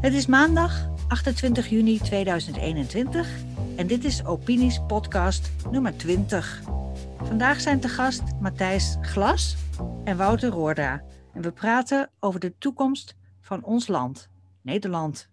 Het is maandag 28 juni 2021 en dit is Opinies podcast nummer 20. Vandaag zijn te gast Matthijs Glas en Wouter Roorda. En we praten over de toekomst van ons land, Nederland.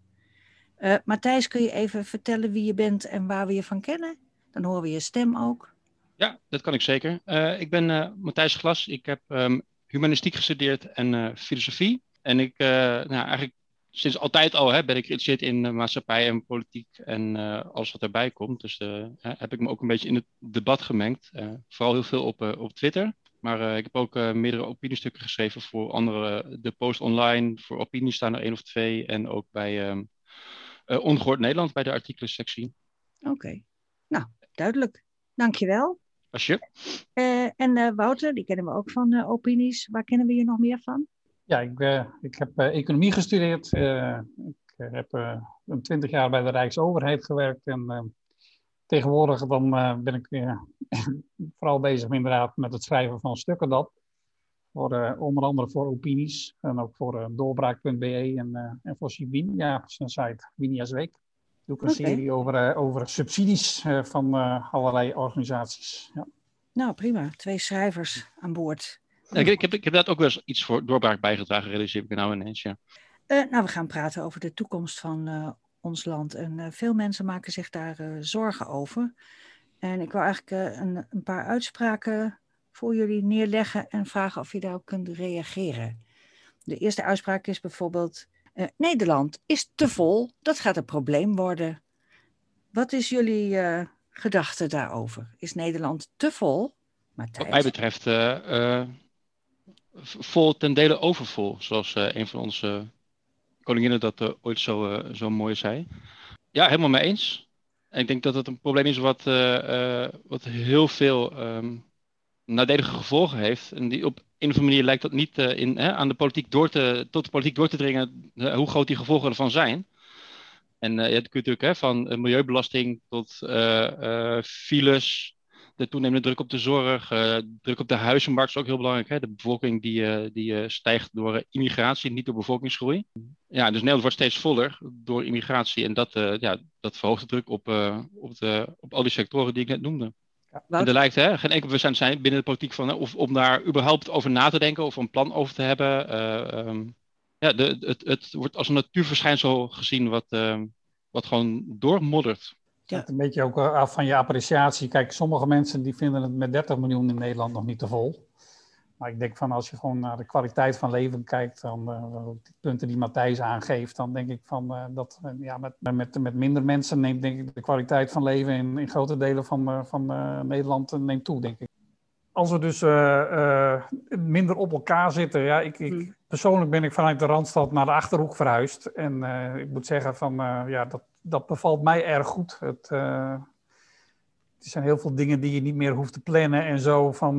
Uh, Matthijs, kun je even vertellen wie je bent en waar we je van kennen? Dan horen we je stem ook. Ja, dat kan ik zeker. Uh, ik ben uh, Matthijs Glas. Ik heb um, humanistiek gestudeerd en filosofie. En ik, nou, eigenlijk sinds altijd al hè, ben ik geïnteresseerd in maatschappij en politiek en alles wat erbij komt. Dus heb ik me ook een beetje in het debat gemengd. vooral heel veel op, op Twitter. Maar ik heb ook meerdere opiniestukken geschreven voor andere, de Post Online. Voor opinie staan er één of twee. En ook bij um, Ongehoord Nederland, bij de artikelensectie. Oké, nou, duidelijk. Dankjewel. Alsje. Uh, en uh, Wouter, die kennen we ook van uh, opinies. Waar kennen we je nog meer van? Ja, ik, ik heb economie gestudeerd. ik heb een twintig jaar bij de Rijksoverheid gewerkt. En tegenwoordig dan, ben ik vooral bezig inderdaad met het schrijven van stukken dat. Voor, onder andere voor opinies en ook voor doorbraak.be en, en voor Sibin, ja, zijn site Winia's Week doe ik een okay. serie over, uh, over subsidies uh, van uh, allerlei organisaties. Ja. Nou, prima. Twee schrijvers aan boord. Ja, ik, ik, heb, ik heb dat ook wel eens iets voor doorbraak bijgedragen, realiseer ik nou ineens, ja. nou, we gaan praten over de toekomst van ons land. En veel mensen maken zich daar zorgen over. En ik wil eigenlijk een, een paar uitspraken voor jullie neerleggen en vragen of je daarop kunt reageren. De eerste uitspraak is bijvoorbeeld uh, Nederland is te vol, dat gaat een probleem worden. Wat is jullie uh, gedachte daarover? Is Nederland te vol? Matthijs? Wat mij betreft uh, vol ten dele overvol, zoals een van onze koninginnen dat ooit zo, zo mooi zei. Ja, helemaal mee eens. En ik denk dat het een probleem is wat, wat heel veel um, nadelige gevolgen heeft. En die op een of andere manier lijkt dat niet uh, in, hè, aan de politiek door te, tot de politiek door te dringen hoe groot die gevolgen ervan zijn. En uh, ja, dat natuurlijk hè, van milieubelasting tot files, de toenemende druk op de zorg, druk op de huizenmarkt is ook heel belangrijk. Hè? De bevolking die, die stijgt door immigratie, niet door bevolkingsgroei. Ja, dus Nederland wordt steeds voller door immigratie en dat, ja, dat verhoogt de druk op, op, de, op al die sectoren die ik net noemde. Ja, er lijkt hè, geen enkel bewustzijn zijn binnen de politiek van, of om daar überhaupt over na te denken of een plan over te hebben. Uh, um, ja, de, het, het wordt als een natuurverschijnsel gezien wat, uh, wat gewoon doormoddert. Ja. Het een beetje ook af van je appreciatie. Kijk, sommige mensen die vinden het met 30 miljoen in Nederland nog niet te vol. Maar ik denk van als je gewoon naar de kwaliteit van leven kijkt, dan uh, die punten die Matthijs aangeeft, dan denk ik van uh, dat uh, ja, met, met, met minder mensen neemt denk ik de kwaliteit van leven in, in grote delen van, van Nederland neemt toe, denk ik. Als we dus minder op elkaar zitten, ja, ik, ik, hmm. persoonlijk ben ik vanuit de Randstad naar de Achterhoek verhuisd. En ik moet zeggen van ja, dat, dat bevalt mij erg goed. Het, er zijn heel veel dingen die je niet meer hoeft te plannen en zo. Van,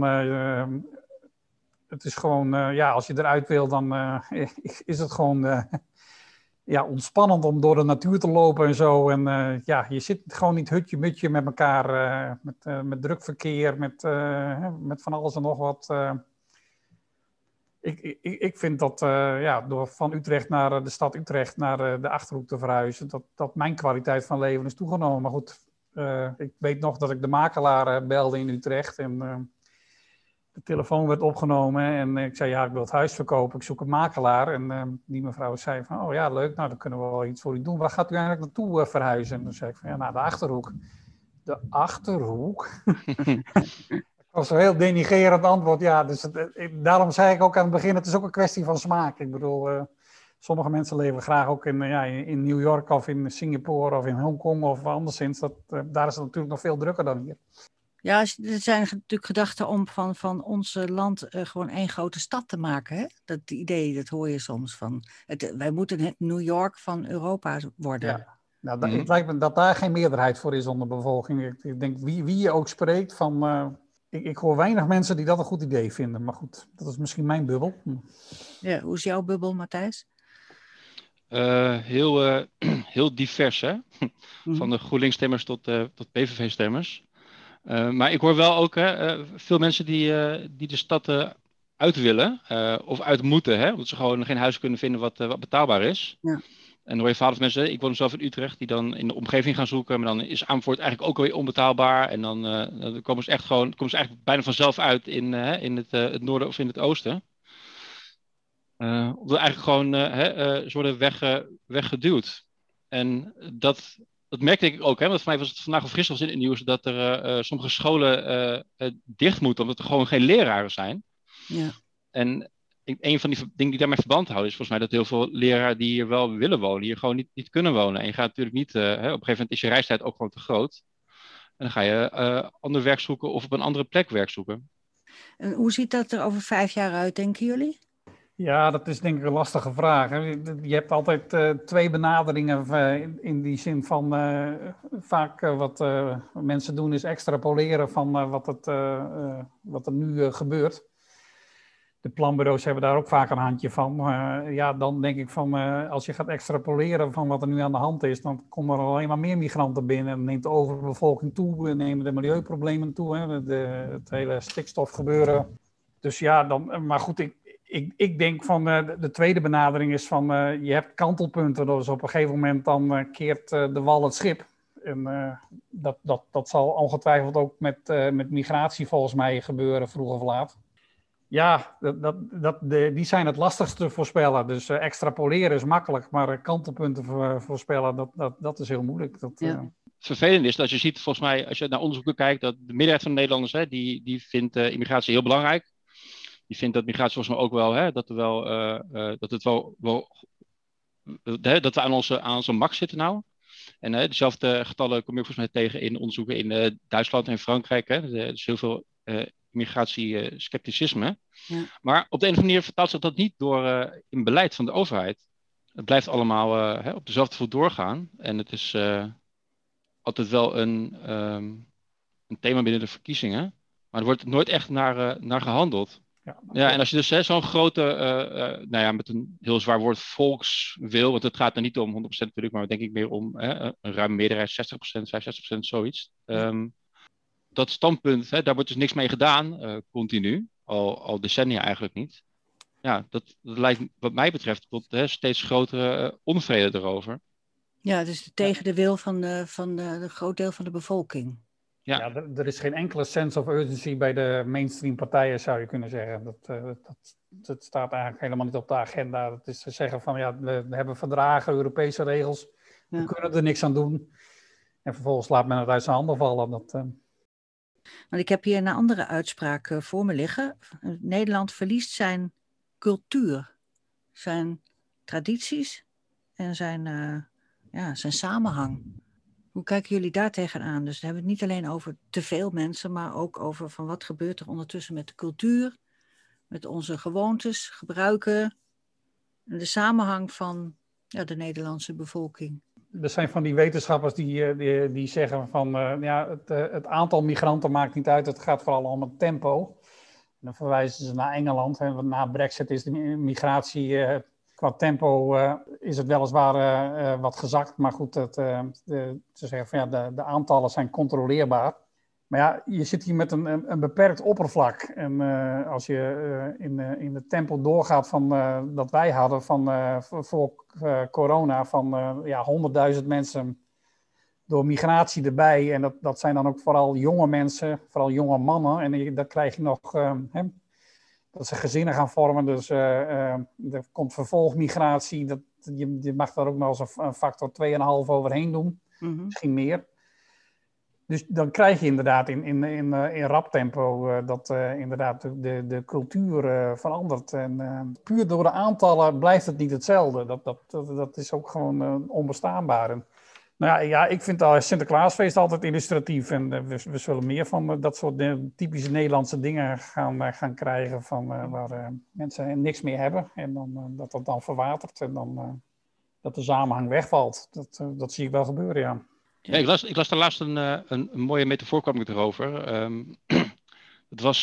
het is gewoon, uh, ja, als je eruit wil, dan uh, is het gewoon uh, ja, ontspannend om door de natuur te lopen en zo. En ja, je zit gewoon niet hutje-mutje met elkaar, met, met druk verkeer, met, met van alles en nog wat. Ik, ik, ik vind dat ja, door van Utrecht naar de stad Utrecht, naar de Achterhoek te verhuizen, dat, dat mijn kwaliteit van leven is toegenomen. Maar goed, ik weet nog dat ik de makelaar belde in Utrecht en de telefoon werd opgenomen en ik zei, ja, ik wil het huis verkopen, ik zoek een makelaar. En uh, die mevrouw zei van, oh ja, leuk, nou dan kunnen we wel iets voor u doen. Waar gaat u eigenlijk naartoe uh, verhuizen? En dan zei ik van, ja, naar de Achterhoek. De Achterhoek? dat was een heel denigerend antwoord, ja. Dus het, daarom zei ik ook aan het begin, het is ook een kwestie van smaak. Ik bedoel, uh, sommige mensen leven graag ook in, ja, in New York of in Singapore of in Hongkong of anderszins. Dat, daar is het natuurlijk nog veel drukker dan hier. Ja, er zijn natuurlijk gedachten om van, van ons land uh, gewoon één grote stad te maken. Hè? Dat idee, dat hoor je soms van. Het, wij moeten het New York van Europa worden. Ja. Nou, dat, mm Het lijkt me dat daar geen meerderheid voor is onder de bevolking. Ik, ik denk, wie, wie je ook spreekt, van, uh, ik, ik, hoor weinig mensen die dat een goed idee vinden. Maar goed, dat is misschien mijn bubbel. Hm. Ja, hoe is jouw bubbel, Matthijs? Uh, heel, heel divers, hè? Mhm. Van de GroenLinks-stemmers tot, tot PVV-stemmers. Uh, maar ik hoor wel ook hè, uh, veel mensen die, uh, die de stad uit willen of uit moeten, hè, omdat ze gewoon geen huis kunnen vinden wat, wat betaalbaar is. Ja. En dan hoor je verhalen van mensen, ik woon zelf in Utrecht, die dan in de omgeving gaan zoeken, maar dan is Amersfoort eigenlijk ook alweer onbetaalbaar. En dan, dan komen ze echt gewoon, komen ze eigenlijk bijna vanzelf uit in, in het, het noorden of in het oosten. Omdat eigenlijk gewoon hè, uh, worden weg, weggeduwd. En dat, dat merkte ik ook, hè, want voor mij was het vandaag of gisteren in het nieuws dat er sommige scholen dicht moeten, omdat er gewoon geen leraren zijn. Ja. En een van die dingen die daarmee verband houden is volgens mij dat heel veel leraren die hier wel willen wonen, hier gewoon niet, niet kunnen wonen. En je gaat natuurlijk niet, hè, op een gegeven moment is je reistijd ook gewoon te groot. En dan ga je ander werk zoeken of op een andere plek werk zoeken. En hoe ziet dat er over vijf jaar uit, denken jullie? Ja, dat is denk ik een lastige vraag. Je hebt altijd uh, twee benaderingen uh, in die zin van uh, vaak wat mensen doen is extrapoleren van wat, het, wat er nu gebeurt. De planbureaus hebben daar ook vaak een handje van. ja, dan denk ik van als je gaat extrapoleren van wat er nu aan de hand is, dan komen er alleen maar meer migranten binnen. En neemt de overbevolking toe, nemen de milieuproblemen toe, hè, de, het hele stikstofgebeuren. Dus ja, dan, maar goed, ik, ik, ik denk van uh, de tweede benadering is van uh, je hebt kantelpunten. Dus op een gegeven moment dan uh, keert de wal het schip. En dat, dat, dat zal ongetwijfeld ook met, met migratie volgens mij gebeuren, vroeg of laat. Ja, dat, dat, dat, de, die zijn het lastigste te voorspellen. Dus extrapoleren is makkelijk, maar kantelpunten voorspellen, dat, dat, dat is heel moeilijk. Dat, ja. Het vervelende is dat je ziet, volgens mij, als je naar onderzoeken kijkt, dat de meerderheid van de Nederlanders, hè, die, die vindt immigratie heel belangrijk die vindt dat migratie volgens mij ook wel, hè, dat, er wel uh, uh, dat het wel, wel hè, dat we aan onze, aan onze max zitten nou. En uh, dezelfde getallen kom je volgens mij tegen in onderzoeken in Duitsland en Frankrijk. Hè. Er is heel veel immigratie-scepticisme. Ja. Maar op de een of andere manier vertaalt zich dat niet door in beleid van de overheid. Het blijft allemaal hè, op dezelfde voet doorgaan. En het is altijd wel een, um, een thema binnen de verkiezingen. Maar er wordt nooit echt naar, naar gehandeld. Ja, ja, en als je dus zo'n grote, uh, uh, nou ja, met een heel zwaar woord volkswil, want het gaat er niet om 100% natuurlijk, maar denk ik meer om hè, een ruime meerderheid, 60%, 65%, zoiets. Um, dat standpunt, hè, daar wordt dus niks mee gedaan, uh, continu, al, al decennia eigenlijk niet. Ja, dat, dat leidt wat mij betreft tot hè, steeds grotere onvrede erover. Ja, dus tegen de wil van, de, van de, de groot deel van de bevolking. Ja, ja er, er, is geen enkele sense of urgency bij de mainstream partijen, zou je kunnen zeggen. Dat, uh, dat, dat, staat eigenlijk helemaal niet op de agenda. Het is te zeggen van, ja, we, hebben verdragen, Europese regels, ja. we kunnen er niks aan doen. En vervolgens laat men het uit zijn handen vallen. Dat, uh... Want ik heb hier een andere uitspraak uh, voor me liggen. Nederland verliest zijn cultuur, zijn tradities en zijn, ja, zijn samenhang. Hoe kijken jullie daar tegenaan? Dus dan hebben we het niet alleen over te veel mensen, maar ook over van wat gebeurt er ondertussen met de cultuur, met onze gewoontes, gebruiken, en de samenhang van ja, de Nederlandse bevolking. Er zijn van die wetenschappers die, eh, die, die zeggen van uh, ja, het, uh, het, aantal migranten maakt niet uit, het gaat vooral om het tempo. En dan verwijzen ze naar Engeland. En na Brexit is de migratie qua tempo uh, is het weliswaar uh, wat gezakt, maar goed, de, ze zeggen van ja, de, de, aantallen zijn controleerbaar. Maar ja, je zit hier met een, een, beperkt oppervlak. En als je in, in het tempo doorgaat van dat wij hadden van, voor corona, van ja, 100.000 mensen door migratie erbij. En dat, dat zijn dan ook vooral jonge mensen, vooral jonge mannen. En dan krijg je nog dat ze gezinnen gaan vormen. Dus uh, uh, er komt vervolgmigratie. Dat, je, je mag daar ook nog eens een factor 2,5 overheen doen. Mhm. Misschien meer. Dus dan krijg je inderdaad in, in, in, uh, in rap tempo dat inderdaad de, de cultuur verandert. En puur door de aantallen blijft het niet hetzelfde. Dat, dat, dat, dat is ook gewoon onbestaanbaar. En nou ja, ik vind al Sinterklaasfeest altijd illustratief. En uh, we, we, zullen meer van uh, dat soort typische Nederlandse dingen gaan, gaan krijgen. Van, waar mensen niks meer hebben. En dan, dat dat dan verwatert. En dan dat de samenhang wegvalt. Dat, dat zie ik wel gebeuren, ja. ik, las, ik las daar laatst een, een, mooie metafoor kwam ik erover. Um, het was,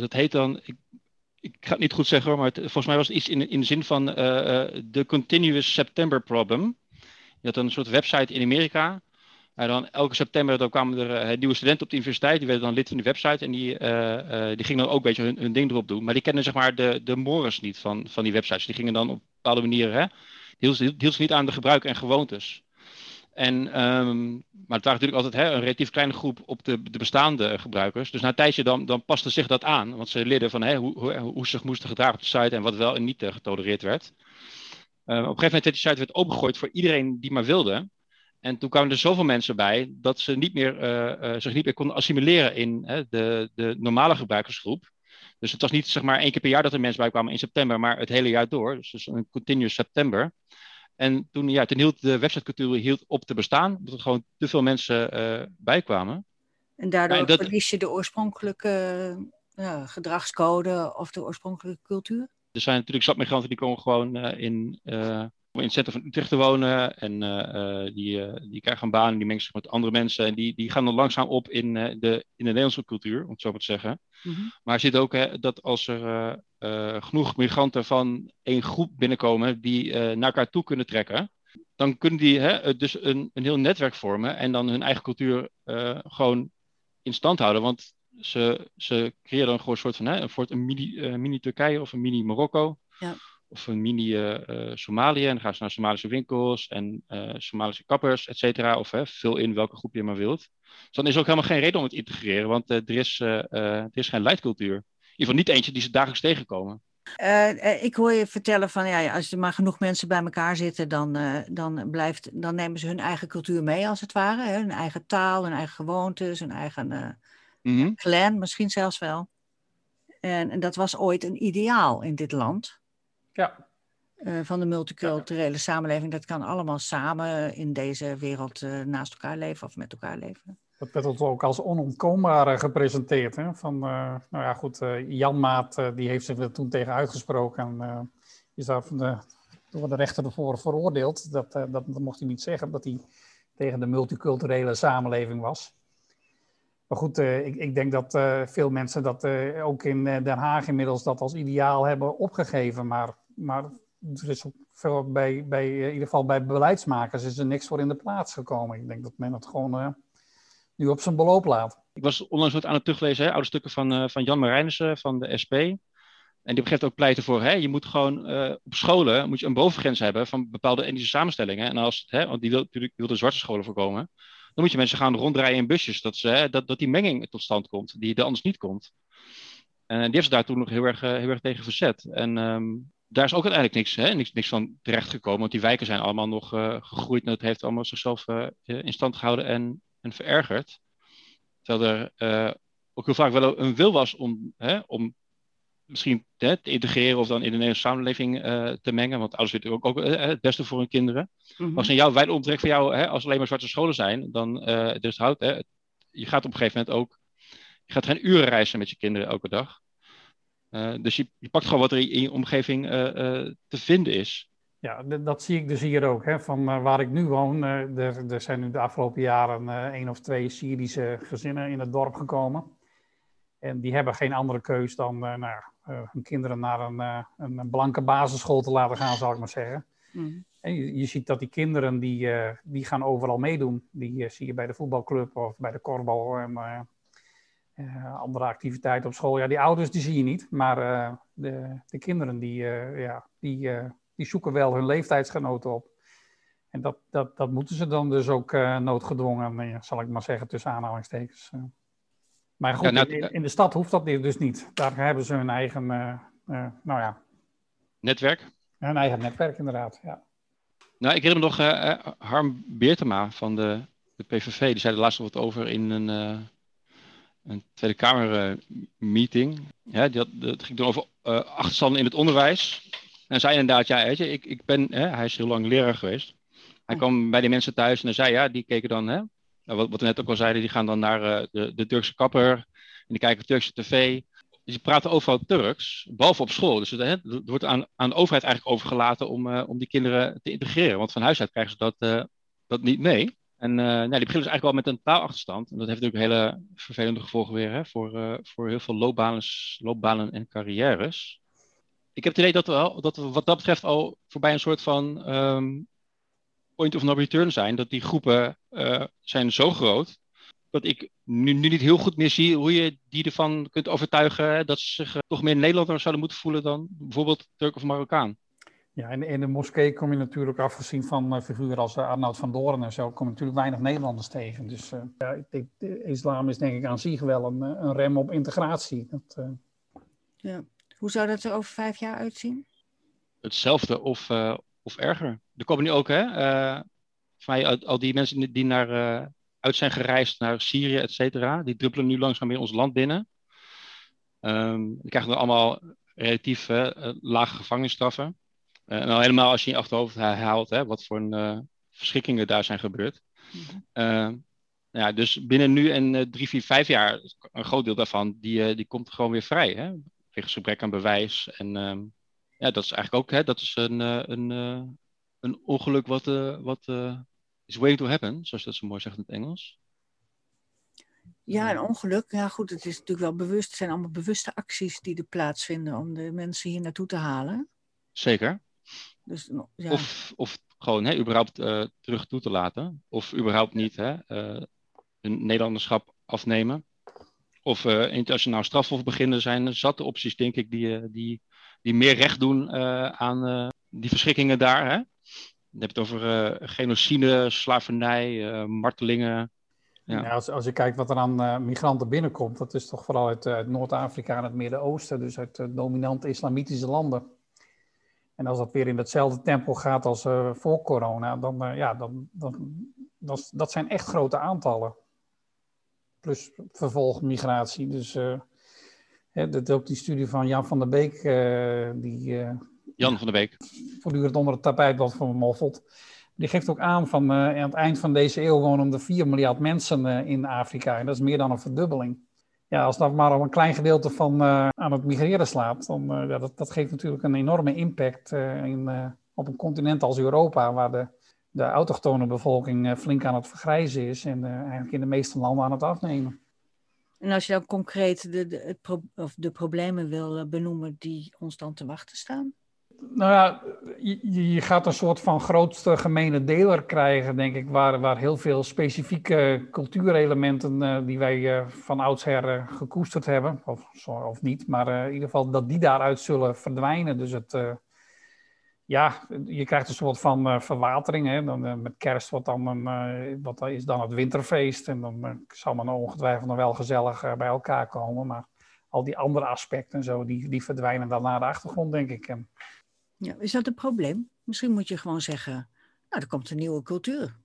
dat heet dan... Ik, ik ga het niet goed zeggen hoor, maar volgens mij was het iets in, in de zin van de Continuous September Problem. Je had een soort website in Amerika En dan elke september dan kwamen er nieuwe studenten op de universiteit. Die werden dan lid van de website. En die, die gingen dan ook een beetje hun, hun, ding erop doen. Maar die kennen zeg maar de, de mores niet van, van die websites. Die gingen dan op bepaalde manieren. Hè, hield, ze niet aan de gebruiken en gewoontes. En, um, maar het waren natuurlijk altijd hè, een relatief kleine groep op de, de bestaande gebruikers. Dus na een tijdje dan, dan paste zich dat aan. Want ze leerden van hè, hoe, hoe, hoe, ze zich moesten gedragen op de site en wat wel en niet getolereerd werd. Uh, op een gegeven moment werd die site werd opengegooid voor iedereen die maar wilde. En toen kwamen er zoveel mensen bij dat ze niet meer, uh, zich niet meer konden assimileren in de, de normale gebruikersgroep. Dus het was niet zeg maar één keer per jaar dat er mensen bij kwamen in september, maar het hele jaar door. Dus, een continuous september. En toen, ja, toen hield de websitecultuur hield op te bestaan, omdat er gewoon te veel mensen uh, bij kwamen. En daardoor ja, dat... verlies je de oorspronkelijke uh, gedragscode of de oorspronkelijke cultuur? Er zijn natuurlijk stadmigranten die komen gewoon uh, in, in het centrum van Utrecht te wonen. En die, die krijgen een baan en die mengen zich met andere mensen. En die, die gaan dan langzaam op in, de, in de Nederlandse cultuur, om het zo maar te zeggen. Mm -hmm. Maar je ziet ook hè, dat als er genoeg migranten van één groep binnenkomen die naar elkaar toe kunnen trekken, dan kunnen die hè, dus een, een heel netwerk vormen en dan hun eigen cultuur gewoon in stand houden. Want ze, ze creëren dan gewoon een soort van hè, een, een mini, mini Turkije of een mini Marokko. Ja. Of een mini Somalië. En dan gaan ze naar Somalische winkels en Somalische kappers, et cetera. Of vul in welke groep je maar wilt. Dus dan is er ook helemaal geen reden om het te integreren, want er, is, er is geen leidcultuur ieder geval niet eentje die ze dagelijks tegenkomen. Uh, ik hoor je vertellen van ja, als er maar genoeg mensen bij elkaar zitten, dan, uh, dan, blijft, dan nemen ze hun eigen cultuur mee, als het ware. Hè? Hun eigen taal, hun eigen gewoontes, hun eigen mm -hmm. clan, misschien zelfs wel. En, en, dat was ooit een ideaal in dit land. Ja. van de multiculturele ja. samenleving. Dat kan allemaal samen in deze wereld naast elkaar leven of met elkaar leven. Dat werd ons ook als onontkoombaar gepresenteerd. Hè? Van, uh, nou ja, goed, uh, Jan Maat uh, die heeft zich er toen tegen uitgesproken. En is daar van de, door de rechter ervoor veroordeeld. Dat, dat, dat, mocht hij niet zeggen, dat hij tegen de multiculturele samenleving was. Maar goed, ik, ik, denk dat veel mensen dat ook in Den Haag inmiddels dat als ideaal hebben opgegeven. Maar, maar er is ook veel bij, bij, in ieder geval bij beleidsmakers is er niks voor in de plaats gekomen. Ik denk dat men het gewoon nu op zijn beloop laat. Ik was onlangs wat aan het teruglezen, hè, oude stukken van, van Jan Marijnissen van de SP. En die begrijpt ook pleiten voor, hè, je moet gewoon op scholen moet je een bovengrens hebben van bepaalde etnische samenstellingen. En als, hè, want die wil natuurlijk wil de zwarte scholen voorkomen, dan moet je mensen gaan ronddraaien in busjes, dat, ze, dat, dat die menging tot stand komt, die er anders niet komt. En die heeft ze daar toen nog heel erg, uh, heel erg tegen verzet. En um, daar is ook uiteindelijk niks, hè, niks, niks van terechtgekomen, want die wijken zijn allemaal nog uh, gegroeid en het heeft allemaal zichzelf in stand gehouden en en verergerd. Terwijl er ook heel vaak wel een wil was om, hè, om misschien hè, te integreren of dan in de Nederlandse samenleving uh, te mengen. Want ouders weten ook, ook uh, het beste voor hun kinderen. Mm -hmm. Als in jouw wijde omtrek voor jou, hè, als alleen maar zwarte scholen zijn, dan dus houdt, hè, je gaat op een gegeven moment ook, je gaat geen uren reizen met je kinderen elke dag. dus je, je, pakt gewoon wat er in je omgeving te vinden is. Ja, dat zie ik dus hier ook. Hè, van waar ik nu woon, er, er, zijn nu de afgelopen jaren één of twee Syrische gezinnen in het dorp gekomen. En die hebben geen andere keus dan nou, hun kinderen naar een, een, blanke basisschool te laten gaan, zal ik maar zeggen. Mm. En je, je, ziet dat die kinderen, die, die gaan overal meedoen. Die zie je bij de voetbalclub of bij de korfbal en andere activiteiten op school. Ja, die ouders die zie je niet, maar de, de kinderen die, ja, die die zoeken wel hun leeftijdsgenoten op. En dat, dat, dat moeten ze dan dus ook noodgedwongen, eh, zal ik maar zeggen, tussen aanhalingstekens. Maar goed, ja, nou, in, in, de stad hoeft dat dus niet. Daar hebben ze hun eigen, uh, nou ja... Netwerk? Hun eigen netwerk, inderdaad, ja. Nou, ik herinner me nog Harm Beertema van de, de PVV. Die zei er laatst wat over in een, een Tweede Kamer meeting. Ja, had, dat ging dan over achterstanden in het onderwijs. En zei inderdaad, ja, weet je, ik, ik ben, hè, hij is heel lang leraar geweest. Hij kwam bij die mensen thuis en hij zei, ja, die keken dan, hè, wat, wat we net ook al zeiden, die gaan dan naar uh, de, de Turkse kapper en die kijken Turkse tv. Dus die praten overal Turks, behalve op school. Dus het, wordt aan, aan de overheid eigenlijk overgelaten om, uh, om die kinderen te integreren. Want van huis uit krijgen ze dat, uh, dat niet mee. En nou, die beginnen dus eigenlijk wel met een taalachterstand. En dat heeft natuurlijk hele vervelende gevolgen weer hè, voor, voor heel veel loopbanen, loopbanen en carrières ik heb het idee dat we, dat we wat dat betreft al voorbij een soort van um, point of no return zijn. Dat die groepen uh, zijn zo groot dat ik nu, nu, niet heel goed meer zie hoe je die ervan kunt overtuigen dat ze zich toch meer Nederlander zouden moeten voelen dan bijvoorbeeld Turk of Marokkaan. Ja, en in de moskee kom je natuurlijk, afgezien van uh, figuren als uh, Arnoud van Doorn en zo, kom je natuurlijk weinig Nederlanders tegen. Dus uh, ja, ik, de islam is denk ik aan zich wel een, een rem op integratie. Dat, ja. Hoe zou dat er over vijf jaar uitzien? Hetzelfde of, of erger. Er komen nu ook, hè, mij, al, al, die mensen die naar, uit zijn gereisd naar Syrië, et cetera, die druppelen nu langzaam weer ons land binnen. Um, die krijgen dan allemaal relatief lage gevangenisstraffen. Uh, nou, helemaal als je je achterhoofd haalt hè, wat voor een, verschrikkingen daar zijn gebeurd. Mm -hmm. ja, dus binnen nu en drie, vier, vijf jaar, een groot deel daarvan, die, die komt gewoon weer vrij. Hè? Wegens gebrek aan bewijs. En ehm, ja, dat is eigenlijk ook hè, dat is een, een, een ongeluk wat, wat is waiting to happen, zoals dat zo mooi zegt in het Engels. Ja, een ongeluk. Ja, goed, het is natuurlijk wel bewust. Het zijn allemaal bewuste acties die er plaatsvinden om de mensen hier naartoe te halen. Zeker. Dus, ja. of, of gewoon hè, überhaupt uh, terug toe te laten. Of überhaupt niet hè, uh, hun Nederlanderschap afnemen. Of uh, internationaal strafhof beginnen zijn zatte opties, denk ik, die, die, die meer recht doen aan die verschrikkingen daar. Hè? Je hebt het over genocide, slavernij, martelingen. Ja. als, als je kijkt wat er aan migranten binnenkomt, dat is toch vooral uit, Noord-Afrika en het Midden-Oosten, dus uit dominante islamitische landen. En als dat weer in hetzelfde tempo gaat als uh, voor corona, dan, uh, ja, dan, dan, dat, dat zijn echt grote aantallen. Plus vervolgmigratie. Dus uh, hè, dat ook die studie van Jan van der Beek, die Jan van der Beek. voortdurend onder het tapijt wordt vermoffeld. Die geeft ook aan van aan het eind van deze eeuw wonen er 4 miljard mensen in Afrika. En dat is meer dan een verdubbeling ja, als dat maar al een klein gedeelte van aan het migreren slaat, dan ja, dat, dat geeft natuurlijk een enorme impact in, op een continent als Europa, waar de, de autochtone bevolking flink aan het vergrijzen is en eigenlijk in de meeste landen aan het afnemen. En als je dan concreet de, de, het of de problemen wil benoemen die ons dan te wachten staan? nou ja, je, je, gaat een soort van grootste gemene deler krijgen, denk ik, waar, waar heel veel specifieke cultuurelementen uh, die wij uh, van oudsher gekoesterd hebben, of, of niet, maar in ieder geval dat die daaruit zullen verdwijnen. Dus het, ja, je krijgt een soort van verwatering. Hè? Dan, met kerst wordt dan een, wat is dan het winterfeest en dan zal men ongetwijfeld nog wel gezellig bij elkaar komen, maar al die andere aspecten en zo, die, die verdwijnen dan naar de achtergrond, denk ik. En, ja, is dat een probleem? Misschien moet je gewoon zeggen, nou, er komt een nieuwe cultuur.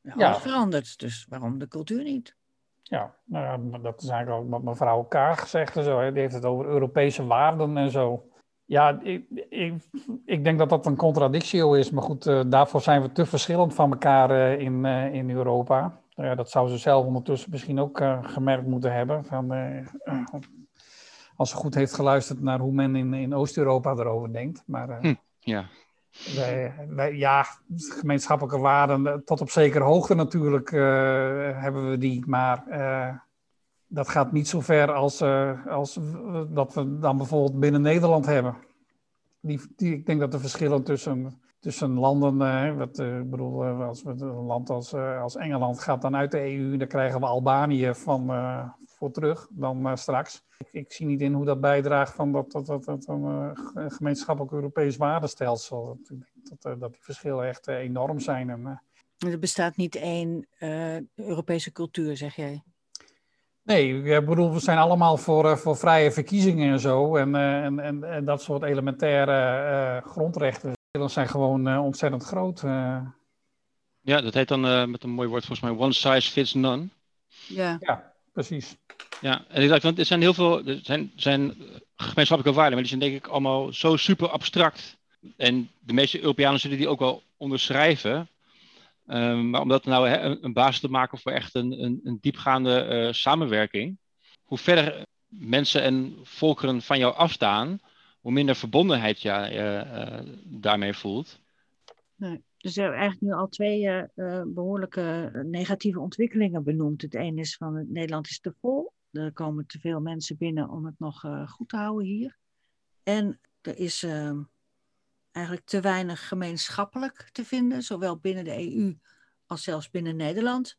Ja, alles verandert, dus waarom de cultuur niet? Ja, nou, dat is eigenlijk ook wat mevrouw Kaag zegt en zo. Hè. Die heeft het over Europese waarden en zo. Ja, ik, ik, ik denk dat dat een contradictio is. Maar goed, uh, daarvoor zijn we te verschillend van elkaar uh, in, uh, in Europa. Ja, dat zou ze zelf ondertussen misschien ook gemerkt moeten hebben. Van, als ze goed heeft geluisterd naar hoe men in, in Oost-Europa erover denkt. Maar hm, ja. Wij, wij, ja, gemeenschappelijke waarden, eh, tot op zekere hoogte natuurlijk hebben we die. Maar dat gaat niet zo ver als, als dat we dan bijvoorbeeld binnen Nederland hebben. Die, die, ik denk dat de verschillen tussen, tussen landen, wat, ik bedoel, als we een land als, als Engeland gaat dan uit de EU, dan krijgen we Albanië van, voor terug dan straks ik, zie niet in hoe dat bijdraagt van dat, dat, dat, dat een uh, gemeenschappelijk Europees waardenstelsel. Ik denk dat, uh, dat die verschillen echt uh, enorm zijn. En, er bestaat niet één Europese cultuur, zeg jij? Nee, ik bedoel, we zijn allemaal voor, voor vrije verkiezingen en zo. En, en, en, en dat soort elementaire grondrechten zijn gewoon ontzettend groot. Ja, dat heet dan met een mooi woord volgens mij one size fits none. Ja, ja precies. Ja, en ik dacht, want er zijn heel veel er zijn, zijn gemeenschappelijke waarden, maar die zijn denk ik allemaal zo super abstract. En de meeste Europeanen zullen die ook wel onderschrijven. Um, maar om dat nou een, een, basis te maken voor echt een, een, een diepgaande uh, samenwerking. Hoe verder mensen en volkeren van jou afstaan, hoe minder verbondenheid je uh, uh, daarmee voelt. Nee. Dus er zijn eigenlijk nu al twee behoorlijke negatieve ontwikkelingen benoemd. Het ene is van Nederland is te vol er komen te veel mensen binnen om het nog goed te houden hier. En er is uh, eigenlijk te weinig gemeenschappelijk te vinden, zowel binnen de EU als zelfs binnen Nederland.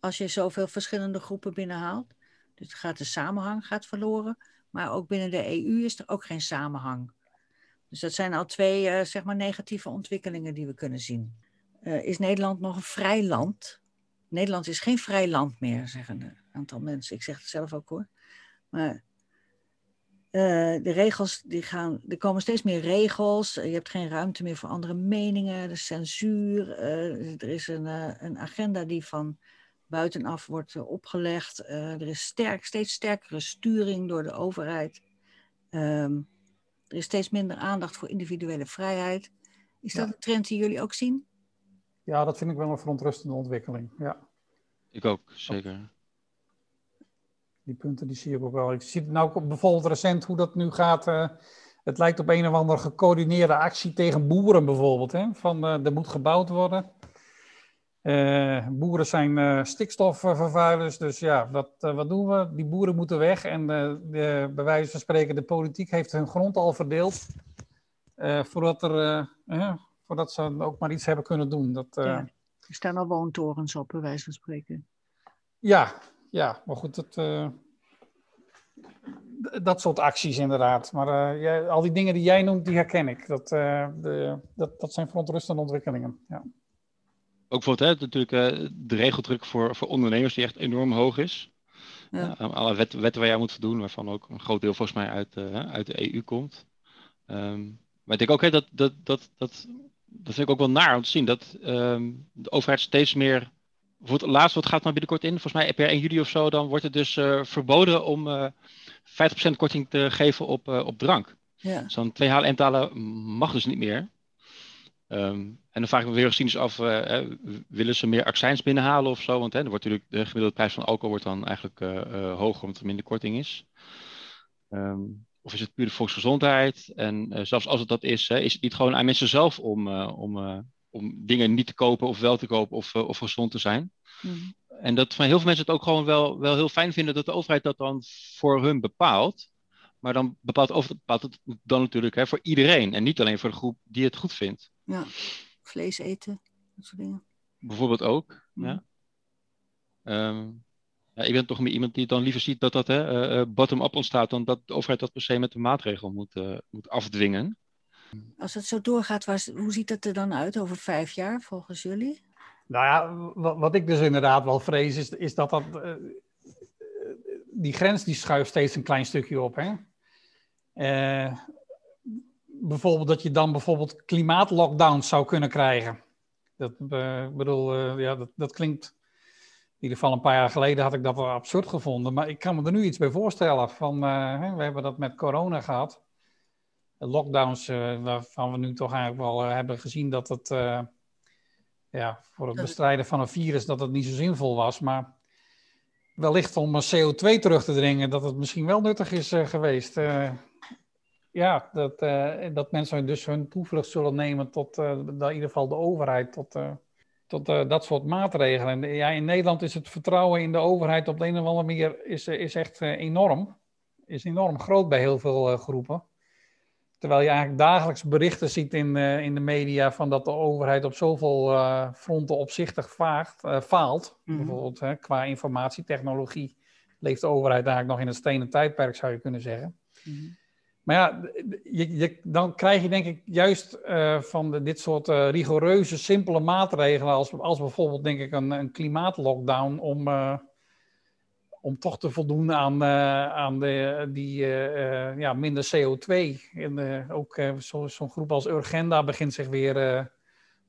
Als je zoveel verschillende groepen binnenhaalt. Dus gaat de samenhang gaat verloren. Maar ook binnen de EU is er ook geen samenhang. Dus dat zijn al twee uh, zeg maar negatieve ontwikkelingen die we kunnen zien. Uh, is Nederland nog een vrij land? Nederland is geen vrij land meer, zeggen een aantal mensen. Ik zeg het zelf ook hoor. Maar uh, de regels, die gaan, er komen steeds meer regels. Je hebt geen ruimte meer voor andere meningen. De censuur. er is een, een agenda die van buitenaf wordt opgelegd. er is sterk, steeds sterkere sturing door de overheid. Um, er is steeds minder aandacht voor individuele vrijheid. Is dat een trend die jullie ook zien? Ja, dat vind ik wel een verontrustende ontwikkeling. Ja. Ik ook, zeker. Die punten die zie ik ook wel. Ik zie nou bijvoorbeeld recent hoe dat nu gaat. Uh, het lijkt op een of andere gecoördineerde actie tegen boeren bijvoorbeeld. Hè? Van uh, er moet gebouwd worden. Uh, boeren zijn stikstofvervuilers, dus ja, wat, uh, wat doen we? Die boeren moeten weg en de, bij wijze van spreken, de politiek heeft hun grond al verdeeld voordat, er, voordat ze ook maar iets hebben kunnen doen. Dat, ja, er staan al woontorens op, bij wijze van spreken. Ja, ja maar goed, dat, dat soort acties inderdaad. Maar jij, al die dingen die jij noemt, die herken ik. Dat, de, dat, dat zijn verontrustende ontwikkelingen, ja ook bijvoorbeeld hè, natuurlijk uh, de regeldruk voor, voor ondernemers die echt enorm hoog is. Ja. Uh, alle wet, wetten waar jij moet voldoen, waarvan ook een groot deel volgens mij uit, uh, uit de EU komt. Um, maar ik denk ook hè, dat, dat, dat, dat, dat vind ik ook wel naar om te zien, dat um, de overheid steeds meer... Bijvoorbeeld, laatst, wat gaat nou binnenkort in? Volgens mij per 1 juli of zo, dan wordt het dus verboden om 50% korting te geven op, op drank. Ja. Zo'n twee halen en talen mag dus niet meer. Um, en dan vraag ik me weer eens af, willen ze meer accijns binnenhalen of zo? Want hè, er wordt natuurlijk, de gemiddelde prijs van alcohol wordt dan eigenlijk hoger omdat er minder korting is. Um, of is het puur de volksgezondheid? En zelfs als het dat is, hè, is het niet gewoon aan mensen zelf om, om, om dingen niet te kopen of wel te kopen of, of gezond te zijn? Mm. En dat van heel veel mensen het ook gewoon wel, wel heel fijn vinden dat de overheid dat dan voor hun bepaalt. Maar dan bepaalt, over, bepaalt het dan natuurlijk hè, voor iedereen en niet alleen voor de groep die het goed vindt. Ja, vlees eten, dat soort dingen. Bijvoorbeeld ook, mm. ja. Um, ja. Ik ben toch meer iemand die dan liever ziet dat dat uh, bottom-up ontstaat, dan dat de overheid dat per se met een maatregel moet, uh, moet afdwingen. Als het zo doorgaat, hoe ziet het er dan uit over vijf jaar volgens jullie? Nou ja, wat, wat ik dus inderdaad wel vrees, is, is dat dat. Uh, die grens die schuift steeds een klein stukje op. Hè? Uh, bijvoorbeeld dat je dan bijvoorbeeld klimaatlockdowns zou kunnen krijgen. Dat, bedoel, ja, dat, dat klinkt. In ieder geval een paar jaar geleden had ik dat wel absurd gevonden. Maar ik kan me er nu iets bij voorstellen. Van, we hebben dat met corona gehad. Lockdowns, waarvan we nu toch eigenlijk wel hebben gezien dat het. ja, voor het bestrijden van een virus dat het niet zo zinvol was. Maar wellicht om CO2 terug te dringen, dat het misschien wel nuttig is geweest ja, dat, dat mensen dus hun toevlucht zullen nemen tot in ieder geval de overheid, tot, tot dat soort maatregelen. En, ja, in Nederland is het vertrouwen in de overheid op de een of andere manier is, is echt enorm. Is enorm groot bij heel veel groepen. Terwijl je eigenlijk dagelijks berichten ziet in, in de media van dat de overheid op zoveel fronten opzichtig vaagt, faalt. Mm Bijvoorbeeld hè, qua informatietechnologie leeft de overheid eigenlijk nog in het stenen tijdperk, zou je kunnen zeggen. Mm maar ja, je, je, dan krijg je denk ik juist van de, dit soort rigoureuze, simpele maatregelen, als, als bijvoorbeeld denk ik een, een klimaatlockdown, om, om toch te voldoen aan, aan de, die ja, minder CO2. En ook zo'n zo groep als Urgenda begint zich weer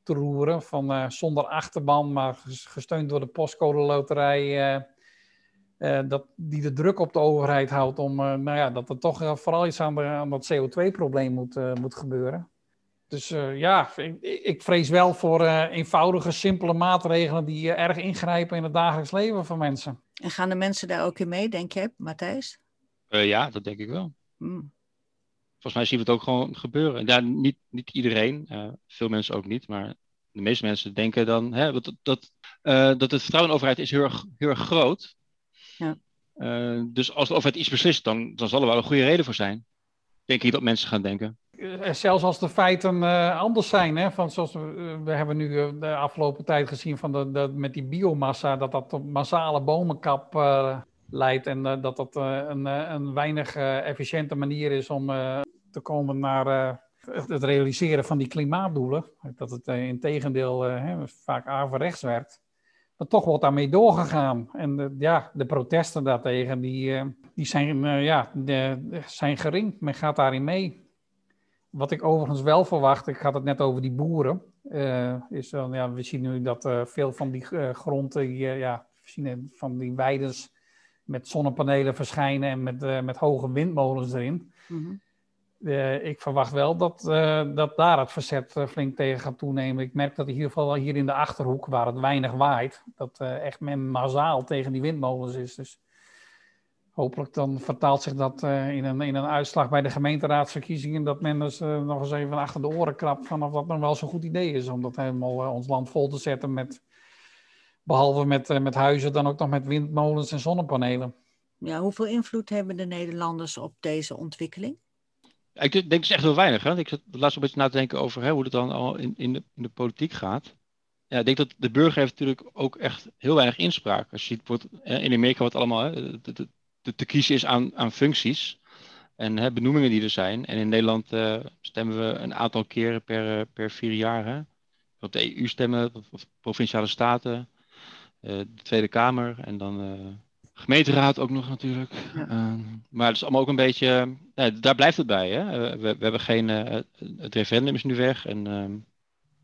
te roeren, van zonder achterban, maar gesteund door de postcode loterij dat, die de druk op de overheid houdt om, nou ja, dat er toch vooral iets aan, de, dat CO2-probleem moet, moet gebeuren. Dus ja, ik, ik, vrees wel voor eenvoudige, simpele maatregelen die erg ingrijpen in het dagelijks leven van mensen. En gaan de mensen daar ook in mee, denk je, Matthijs? ja, dat denk ik wel. Hmm. Volgens mij zien we het ook gewoon gebeuren. Ja, niet, niet iedereen, veel mensen ook niet, maar de meeste mensen denken dan hè, dat, dat, dat het vertrouwen in de overheid is heel erg, heel erg groot ja. Uh, dus als de overheid iets beslist, dan, dan zal er wel een goede reden voor zijn. Denk ik dat mensen gaan denken. Zelfs als de feiten anders zijn, hè, van zoals we, we hebben nu de afgelopen tijd gezien van de, met die biomassa, dat dat tot massale bomenkap leidt en dat dat een, een weinig efficiënte manier is om te komen naar het realiseren van die klimaatdoelen. Dat het in tegendeel vaak averechts werkt. Maar toch wordt daarmee doorgegaan. En ja, de protesten daartegen, die, die zijn, ja, de, zijn gering. Men gaat daarin mee. Wat ik overigens wel verwacht, ik had het net over die boeren, uh, is dan, ja, we zien nu dat veel van die gronden, die, ja, we zien van die weidens met zonnepanelen verschijnen en met, met hoge windmolens erin. Mm -hmm. Uh, ik verwacht wel dat, uh, dat daar het verzet uh, flink tegen gaat toenemen. Ik merk dat in ieder geval hier in de achterhoek, waar het weinig waait, dat echt men massaal tegen die windmolens is. Dus hopelijk dan vertaalt zich dat in, een, in een uitslag bij de gemeenteraadsverkiezingen, dat men dus nog eens even achter de oren krapt van of dat nog wel zo'n goed idee is om dat helemaal ons land vol te zetten met, behalve met, met huizen, dan ook nog met windmolens en zonnepanelen. Ja, hoeveel invloed hebben de Nederlanders op deze ontwikkeling? Ik denk dus echt heel weinig. Hè? Ik zat laatst een beetje na te denken over hè, hoe het dan al in, in, de, in de politiek gaat. Ja, ik denk dat de burger heeft natuurlijk ook echt heel weinig inspraak. Als je ziet in Amerika wat allemaal hè, te, te, kiezen is aan, aan functies en hè, benoemingen die er zijn. En in Nederland uh, stemmen we een aantal keren per, per vier jaar. Hè? Op de EU stemmen, of provinciale staten, uh, de Tweede Kamer en dan uh, Gemeenteraad ook nog natuurlijk. Ja. Maar het is allemaal ook een beetje. Daar blijft het bij. Hè? We, we, hebben geen. Eh, het referendum is nu weg. En ehm,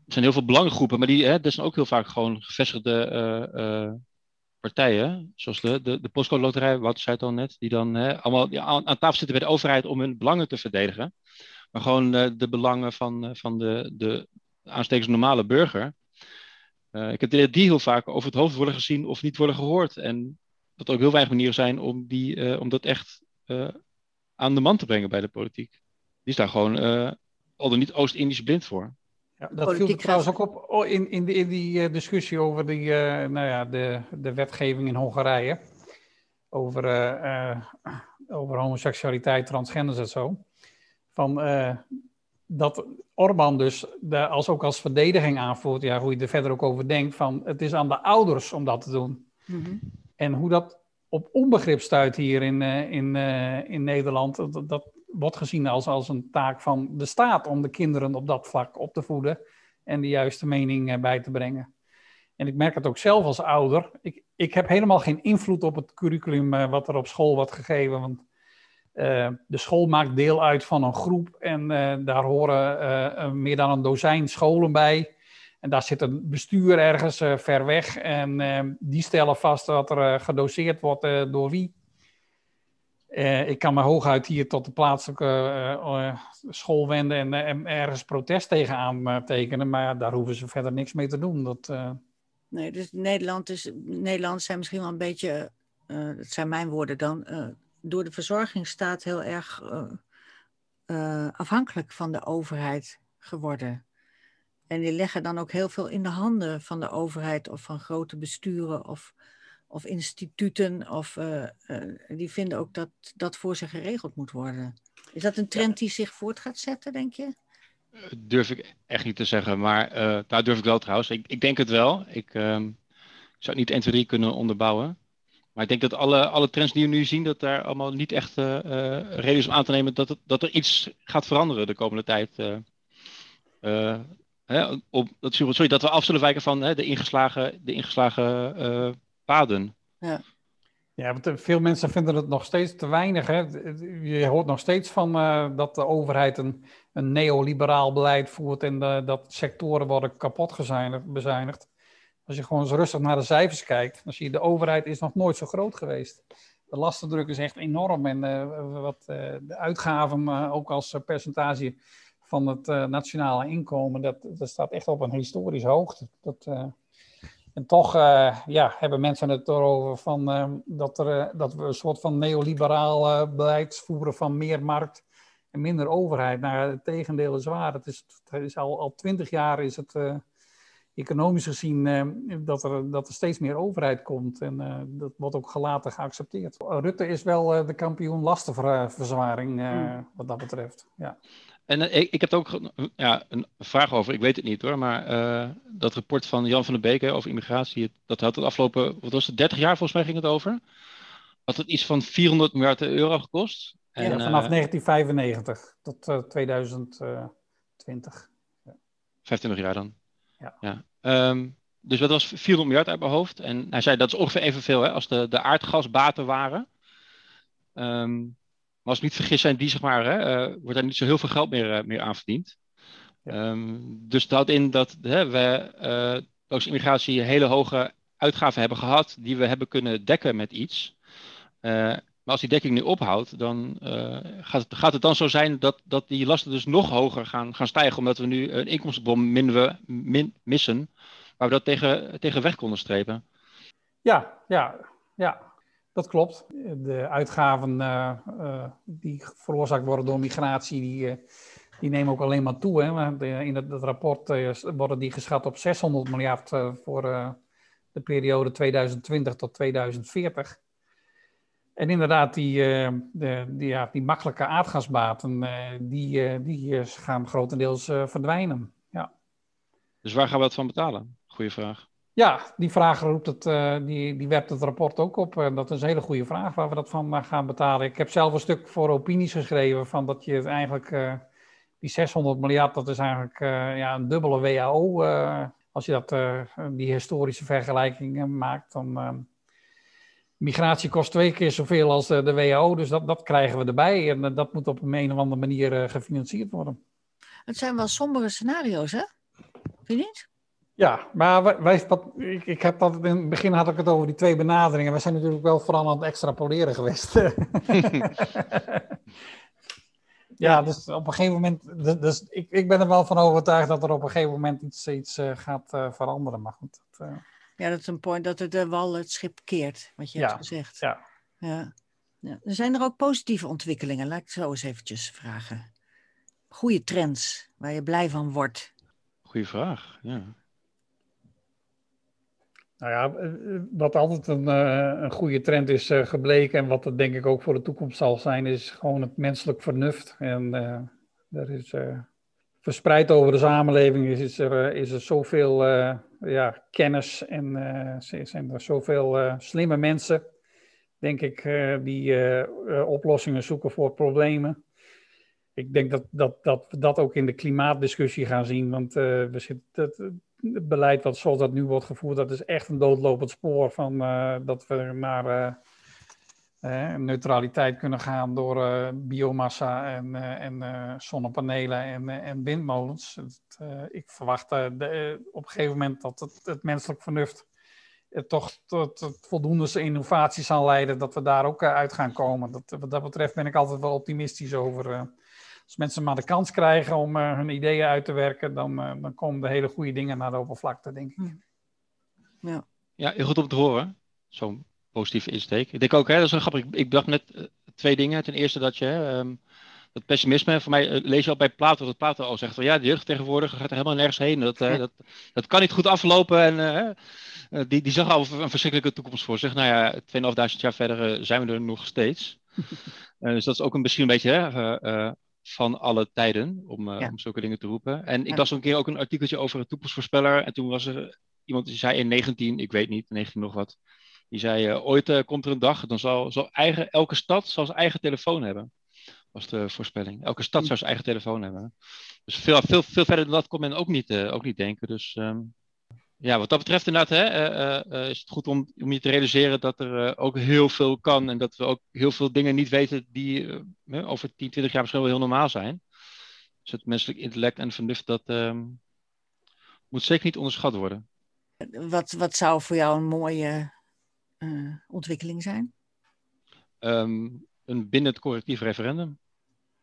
er zijn heel veel belangengroepen, maar die, hè, dat zijn ook heel vaak gewoon gevestigde partijen. Zoals de, de, de Postcode Loterij, zei het al net. Die dan hè, allemaal aan, tafel zitten bij de overheid om hun belangen te verdedigen. Maar gewoon de belangen van, van de, de aanstekens normale burger. ik heb die heel vaak over het hoofd worden gezien of niet worden gehoord. En dat er ook heel weinig manieren zijn om, die, om dat echt aan de man te brengen bij de politiek. Die is daar gewoon al dan niet Oost-Indisch blind voor. Ja, dat viel trouwens ook op oh, in, in, in die discussie over die, nou ja, de, de wetgeving in Hongarije. Over, over homoseksualiteit, transgenders en zo. Van, dat Orbán dus de, als, ook als verdediging aanvoert, ja, hoe je er verder ook over denkt, van het is aan de ouders om dat te doen. Mm -hmm. En hoe dat op onbegrip stuit hier in, in, in Nederland, dat, dat, wordt gezien als, als een taak van de staat om de kinderen op dat vlak op te voeden en de juiste mening uh, bij te brengen. En ik merk het ook zelf als ouder. Ik, ik heb helemaal geen invloed op het curriculum wat er op school wordt gegeven. Want de school maakt deel uit van een groep en daar horen meer dan een dozijn scholen bij. En daar zit een bestuur ergens ver weg. En die stellen vast wat er gedoseerd wordt door wie. Ik kan me hooguit hier tot de plaatselijke school wenden en, en, ergens protest tegenaan tekenen. Maar daar hoeven ze verder niks mee te doen. Dat, Nee, dus Nederland, is, Nederland zijn misschien wel een beetje, dat zijn mijn woorden dan, door de verzorgingsstaat heel erg afhankelijk van de overheid geworden. En die leggen dan ook heel veel in de handen van de overheid of van grote besturen of, of instituten. Of uh, uh, die vinden ook dat dat voor ze geregeld moet worden. Is dat een trend die zich voort gaat zetten, denk je? Eh, durf ik echt niet te zeggen, maar uh, daar durf ik wel trouwens. Ik, ik denk het wel. Ik, um, ik zou het niet 1, 2, 3 kunnen onderbouwen. Maar ik denk dat alle, alle trends die we nu zien, dat daar allemaal niet echt uh, reden is om aan te nemen dat, het, dat er iets gaat veranderen de komende tijd. Uh, Hè, op, dat, sorry, dat we af zullen wijken van hè, de ingeslagen, de ingeslagen paden. Ja. Ja, want eh, veel mensen vinden het nog steeds te weinig. Hè? Je hoort nog steeds van uh, dat de overheid een, een neoliberaal beleid voert en de, dat sectoren worden kapot bezuinigd. Als je gewoon eens rustig naar de cijfers kijkt, dan zie je de overheid is nog nooit zo groot geweest. De lastendruk is echt enorm en uh, wat de uitgaven ook als percentage van het uh, nationale inkomen, dat, dat staat echt op een historische hoogte. Dat, uh, en toch uh, ja, hebben mensen het erover van, dat, er, dat we een soort van neoliberaal beleid voeren van meer markt en minder overheid. Nou, het tegendeel is waar. Het is, het is al, al twintig jaar is het economisch gezien dat, er, dat er steeds meer overheid komt. En dat wordt ook gelaten geaccepteerd. Rutte is wel de kampioen lastenverzwaring mm. wat dat betreft. Ja. En ik, ik heb er ook ja, een vraag over, ik weet het niet hoor, maar dat rapport van Jan van der Beek over immigratie, dat had het afgelopen, wat was het, 30 jaar volgens mij ging het over. Had het iets van 400 miljard euro gekost. En, ja, vanaf 1995 tot 2020. 25 jaar dan. Ja. ja. Ehm, dus dat was 400 miljard uit mijn hoofd. En hij zei dat is ongeveer evenveel hè, als de, de aardgasbaten waren. Um, als ik niet vergis zijn die, zeg maar, hè, uh, wordt daar niet zo heel veel geld meer, uh, meer aan verdiend. Ja. Um, dus dat in dat hè, we als immigratie hele hoge uitgaven hebben gehad die we hebben kunnen dekken met iets. Maar als die dekking nu ophoudt, dan uh, gaat, het, gaat het dan zo zijn dat, dat die lasten dus nog hoger gaan, gaan stijgen, omdat we nu een inkomstenbom min, min, missen, waar we dat tegen, tegen weg konden strepen. Ja, ja, ja, dat klopt. De uitgaven uh, uh, die veroorzaakt worden door migratie, die, die nemen ook alleen maar toe. Hè. In het, het rapport worden die geschat op 600 miljard voor de periode 2020 tot 2040. En inderdaad, die, de, die, ja, die makkelijke aardgasbaten, die, die gaan grotendeels verdwijnen. Ja. Dus waar gaan we dat van betalen? Goeie vraag. Ja, die vraag roept het, die, die werpt het rapport ook op. En dat is een hele goede vraag waar we dat van gaan betalen. Ik heb zelf een stuk voor opinies geschreven van dat je eigenlijk die 600 miljard, dat is eigenlijk ja, een dubbele WHO. als je dat, die historische vergelijking maakt, dan migratie kost twee keer zoveel als de, WHO, dus dat, dat krijgen we erbij. En eh, dat moet op een, of andere manier gefinancierd worden. Het zijn wel sombere scenario's, hè? Vind je niet? Ja, maar wij, wat, ik, ik heb dat in het begin had ik het over die twee benaderingen. We zijn natuurlijk wel vooral aan het extrapoleren geweest. ja, dus op een gegeven moment, dus, dus ik, ik ben er wel van overtuigd dat er op een gegeven moment iets, iets uh, gaat uh, veranderen. Maar goed. Dat, uh... Ja, dat is een point dat de wal het schip keert, wat je hebt gezegd. Ja. ja. Ja. Er zijn er ook positieve ontwikkelingen, laat ik zo eens eventjes vragen. Goede trends, waar je blij van wordt. Goeie vraag, ja. Nou ja, eh, wat altijd een, eh, een goede trend is eh, gebleken en wat het denk ik ook voor de toekomst zal zijn, is gewoon het menselijk vernuft. En er is verspreid over de samenleving is, is, er, is er zoveel ja, kennis en uh, zijn er zoveel slimme mensen, denk ik, die oplossingen zoeken voor problemen. Ik denk dat, dat, dat we dat ook in de klimaatdiscussie gaan zien, want we zitten, het, het, beleid wat zoals dat nu wordt gevoerd, dat is echt een doodlopend spoor van dat we naar neutraliteit kunnen gaan door biomassa en, en zonnepanelen en, en windmolens. Ik verwacht op een gegeven moment dat het, het menselijk vernuft toch tot, voldoende innovatie zal leiden, dat we daar ook uit gaan komen. Dat, wat dat betreft ben ik altijd wel optimistisch over. Als mensen maar de kans krijgen om hun ideeën uit te werken, dan, dan komen de hele goede dingen naar de oppervlakte, denk ik. Ja, ja heel goed om te horen. Zo'n positieve insteek. Ik denk ook, hè, dat is een grappig. Ik, dacht net uh, twee dingen. Ten eerste dat je, um, dat pessimisme, voor mij lees je al bij Plato, dat Plato al zegt van ja, de jeugd tegenwoordig gaat er helemaal nergens heen. Dat, uh, dat, dat kan niet goed aflopen. En die, die zag al een verschrikkelijke toekomst voor zich. Nou ja, 2.500 jaar verder zijn we er nog steeds. dus dat is ook een, misschien een beetje hè, van alle tijden, om, ja. om zulke dingen te roepen. En ik ja. las een keer ook een artikeltje over een toekomstvoorspeller. En toen was er iemand die zei in 19, ik weet niet, 19 nog wat die zei, uh, ooit uh, komt er een dag, dan zal, zal eigen, elke stad zal zijn eigen telefoon hebben. Was de voorspelling. Elke stad zou zijn eigen telefoon hebben. Dus veel, veel, veel verder dan dat kon men ook niet, uh, ook niet denken. Dus um, ja, wat dat betreft inderdaad hè, is het goed om, om je te realiseren dat er ook heel veel kan. En dat we ook heel veel dingen niet weten die over 10, 20 jaar misschien wel heel normaal zijn. Dus het menselijk intellect en vernuft, dat um, moet zeker niet onderschat worden. Wat, wat zou voor jou een mooie ontwikkeling zijn? Um, een binnen het collectief referendum.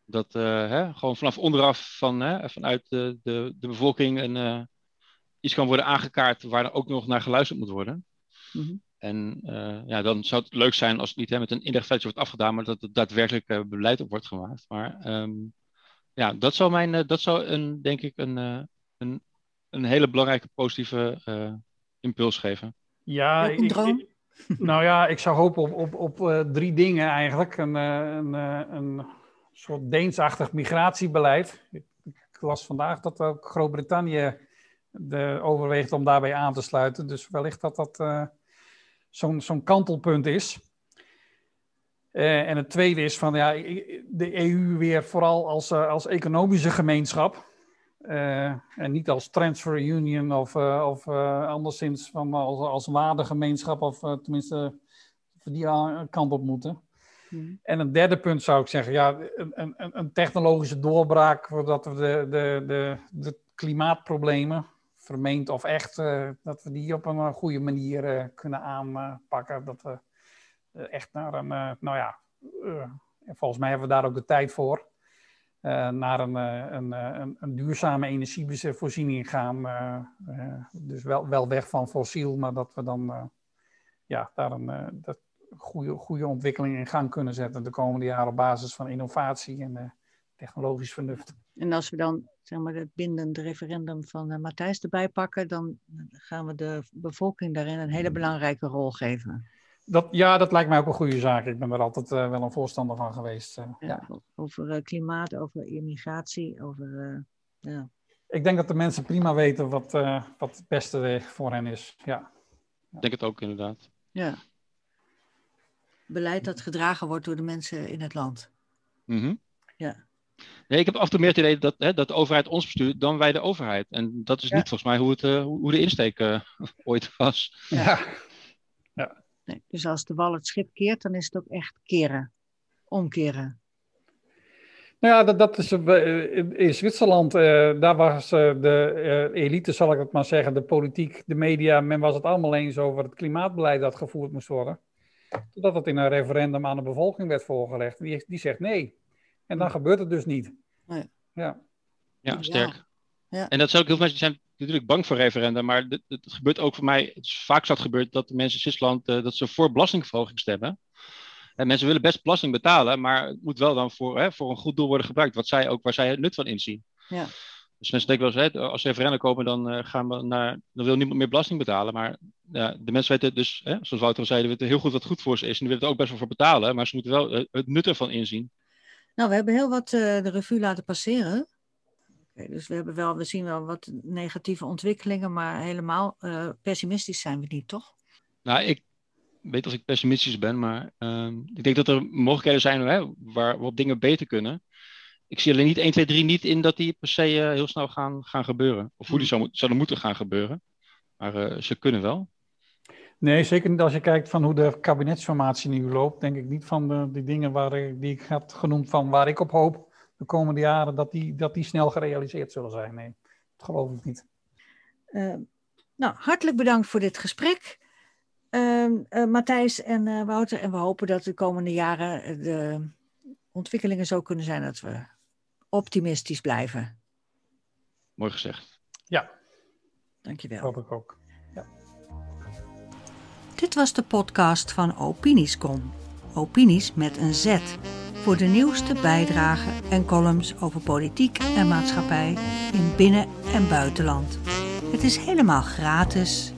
Dat hè, gewoon vanaf onderaf van, hè, vanuit de, de, de bevolking een, iets kan worden aangekaart waar er ook nog naar geluisterd moet worden. Mm -hmm. En ja, dan zou het leuk zijn als het niet hè, met een inlegfeitje wordt afgedaan, maar dat het daadwerkelijk beleid op wordt gemaakt. Maar um, ja, dat zou, mijn, dat zou een, denk ik een, een, een hele belangrijke positieve impuls geven. Ja, een droom? Ik, nou ja, ik zou hopen op, op, op uh, drie dingen eigenlijk. Een, uh, een, uh, een, soort Deensachtig migratiebeleid. Ik las vandaag dat ook Groot-Brittannië de, overweegt om daarbij aan te sluiten. Dus wellicht dat dat uh, zo'n zo'n kantelpunt is. Uh, en het tweede is van ja, de EU weer vooral als, uh, als economische gemeenschap. en niet als transfer union of, of anderszins van als, als waardegemeenschap of tenminste die kant op moeten. Hmm. En een derde punt zou ik zeggen, ja, een, een, een technologische doorbraak, voordat we de, de, de, de klimaatproblemen, vermeend of echt, uh, dat we die op een goede manier uh, kunnen aanpakken. Dat we echt naar een, nou ja, volgens mij hebben we daar ook de tijd voor, naar een, een, een, een, duurzame energievoorziening gaan. dus wel, wel weg van fossiel, maar dat we dan ja, daar een, dat, goede, goede ontwikkeling in gang kunnen zetten de komende jaren op basis van innovatie en technologisch vernuft. En als we dan zeg maar, het bindende referendum van uh, Matthijs erbij pakken, dan gaan we de bevolking daarin een hele belangrijke rol geven. Dat, ja, dat lijkt mij ook een goede zaak. Ik ben er altijd uh, wel een voorstander van geweest. Ja, ja. Over klimaat, over immigratie, over. ja. Ik denk dat de mensen prima weten wat, wat het beste voor hen is. Ja. Ik denk het ook inderdaad. Ja beleid dat gedragen wordt door de mensen in het land. Mm Ja. Nee, ik heb af en toe meer het idee dat, hè, dat de overheid ons bestuurt dan wij de overheid. En dat is niet volgens mij hoe, het, uh, hoe de insteek uh, ooit was. Ja. ja. Nee, dus als de wal het schip keert, dan is het ook echt keren. Omkeren. Nou ja, dat, dat is uh, in Zwitserland, daar was de elite, zal ik het maar zeggen, de politiek, de media, men was het allemaal eens over het klimaatbeleid dat gevoerd moest worden. Totdat het in een referendum aan de bevolking werd voorgelegd. Die, die zegt nee. En dan gebeurt het dus niet. Nee. Ja. ja, sterk. Ja. En dat zou ook heel veel mensen zijn natuurlijk bang voor referenda, maar het, het gebeurt ook voor mij, het is vaak zat gebeurd dat de mensen in Zwitserland, uh, dat ze voor belastingverhoging stemmen. En mensen willen best belasting betalen, maar het moet wel dan voor, hè, voor een goed doel worden gebruikt, wat zij ook, waar zij het nut van inzien. Ja. Dus mensen denken wel eens, hè, als ze referenda komen, dan, uh, gaan we naar, dan wil niemand meer belasting betalen. Maar ja, de mensen weten dus, hè, zoals Wouter al zei, weten heel goed wat goed voor ze is. En die willen er ook best wel voor betalen, maar ze moeten wel uh, het nut ervan inzien. Nou, we hebben heel wat uh, de revue laten passeren. Okay, dus we, hebben wel, we zien wel wat negatieve ontwikkelingen, maar helemaal pessimistisch zijn we niet, toch? Nou, ik weet of ik pessimistisch ben, maar ehm, ik denk dat er mogelijkheden zijn hè, waar, waarop dingen beter kunnen ik zie alleen niet 1, 2, 3 niet in dat die per se uh, heel snel gaan, gaan gebeuren. Of hoe die zou, zouden moeten gaan gebeuren. Maar ze kunnen wel. Nee, zeker niet als je kijkt van hoe de kabinetsformatie nu loopt. Denk ik niet van de, die dingen waar ik, die ik had genoemd van waar ik op hoop de komende jaren, dat die, dat die snel gerealiseerd zullen zijn. Nee, dat geloof ik niet. Uh, nou, hartelijk bedankt voor dit gesprek. Matthijs en Wouter. En we hopen dat de komende jaren de ontwikkelingen zo kunnen zijn dat we optimistisch blijven. Mooi gezegd. Ja. Dankjewel. Hoop ik ook. Dit was de podcast van Opiniescom. Opinies met een Z. Voor de nieuwste bijdragen en columns over politiek en maatschappij in binnen- en buitenland. Het is helemaal gratis